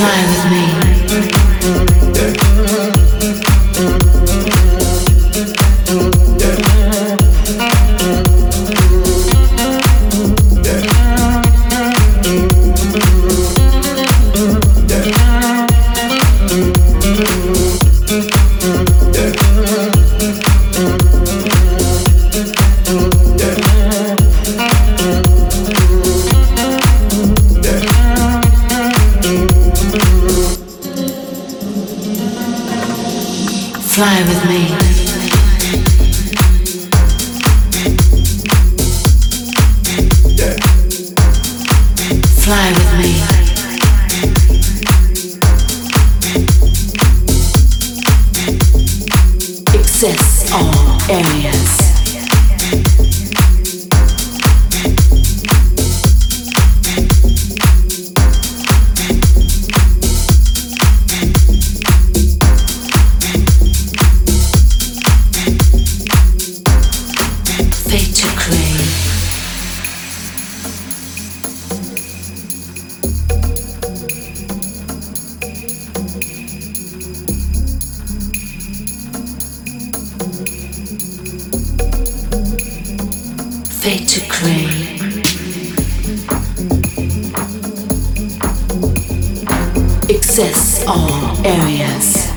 Fly with me. fly with me. fly with me. All areas. Fade to gray. Access all areas.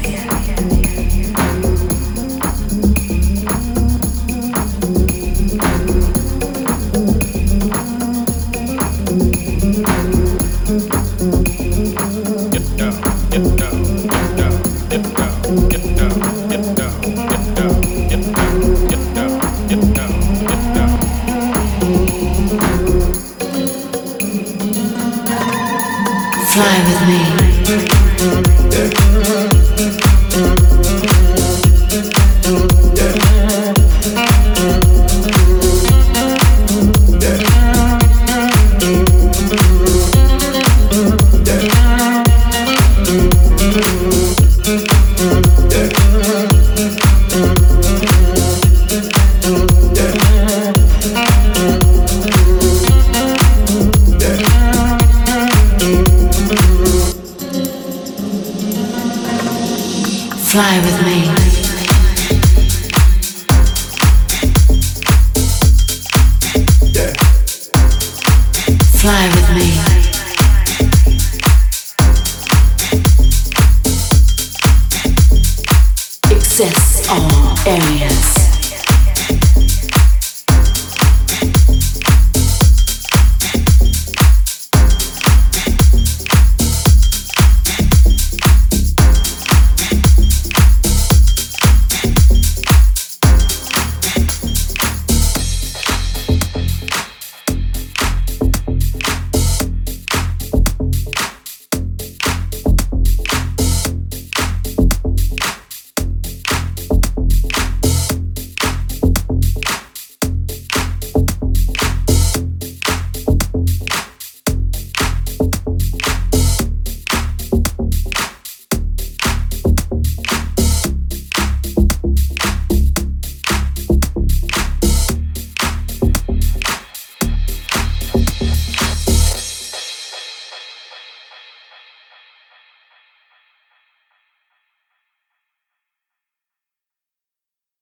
Fly with me. Fly with me. fly with me. Areas.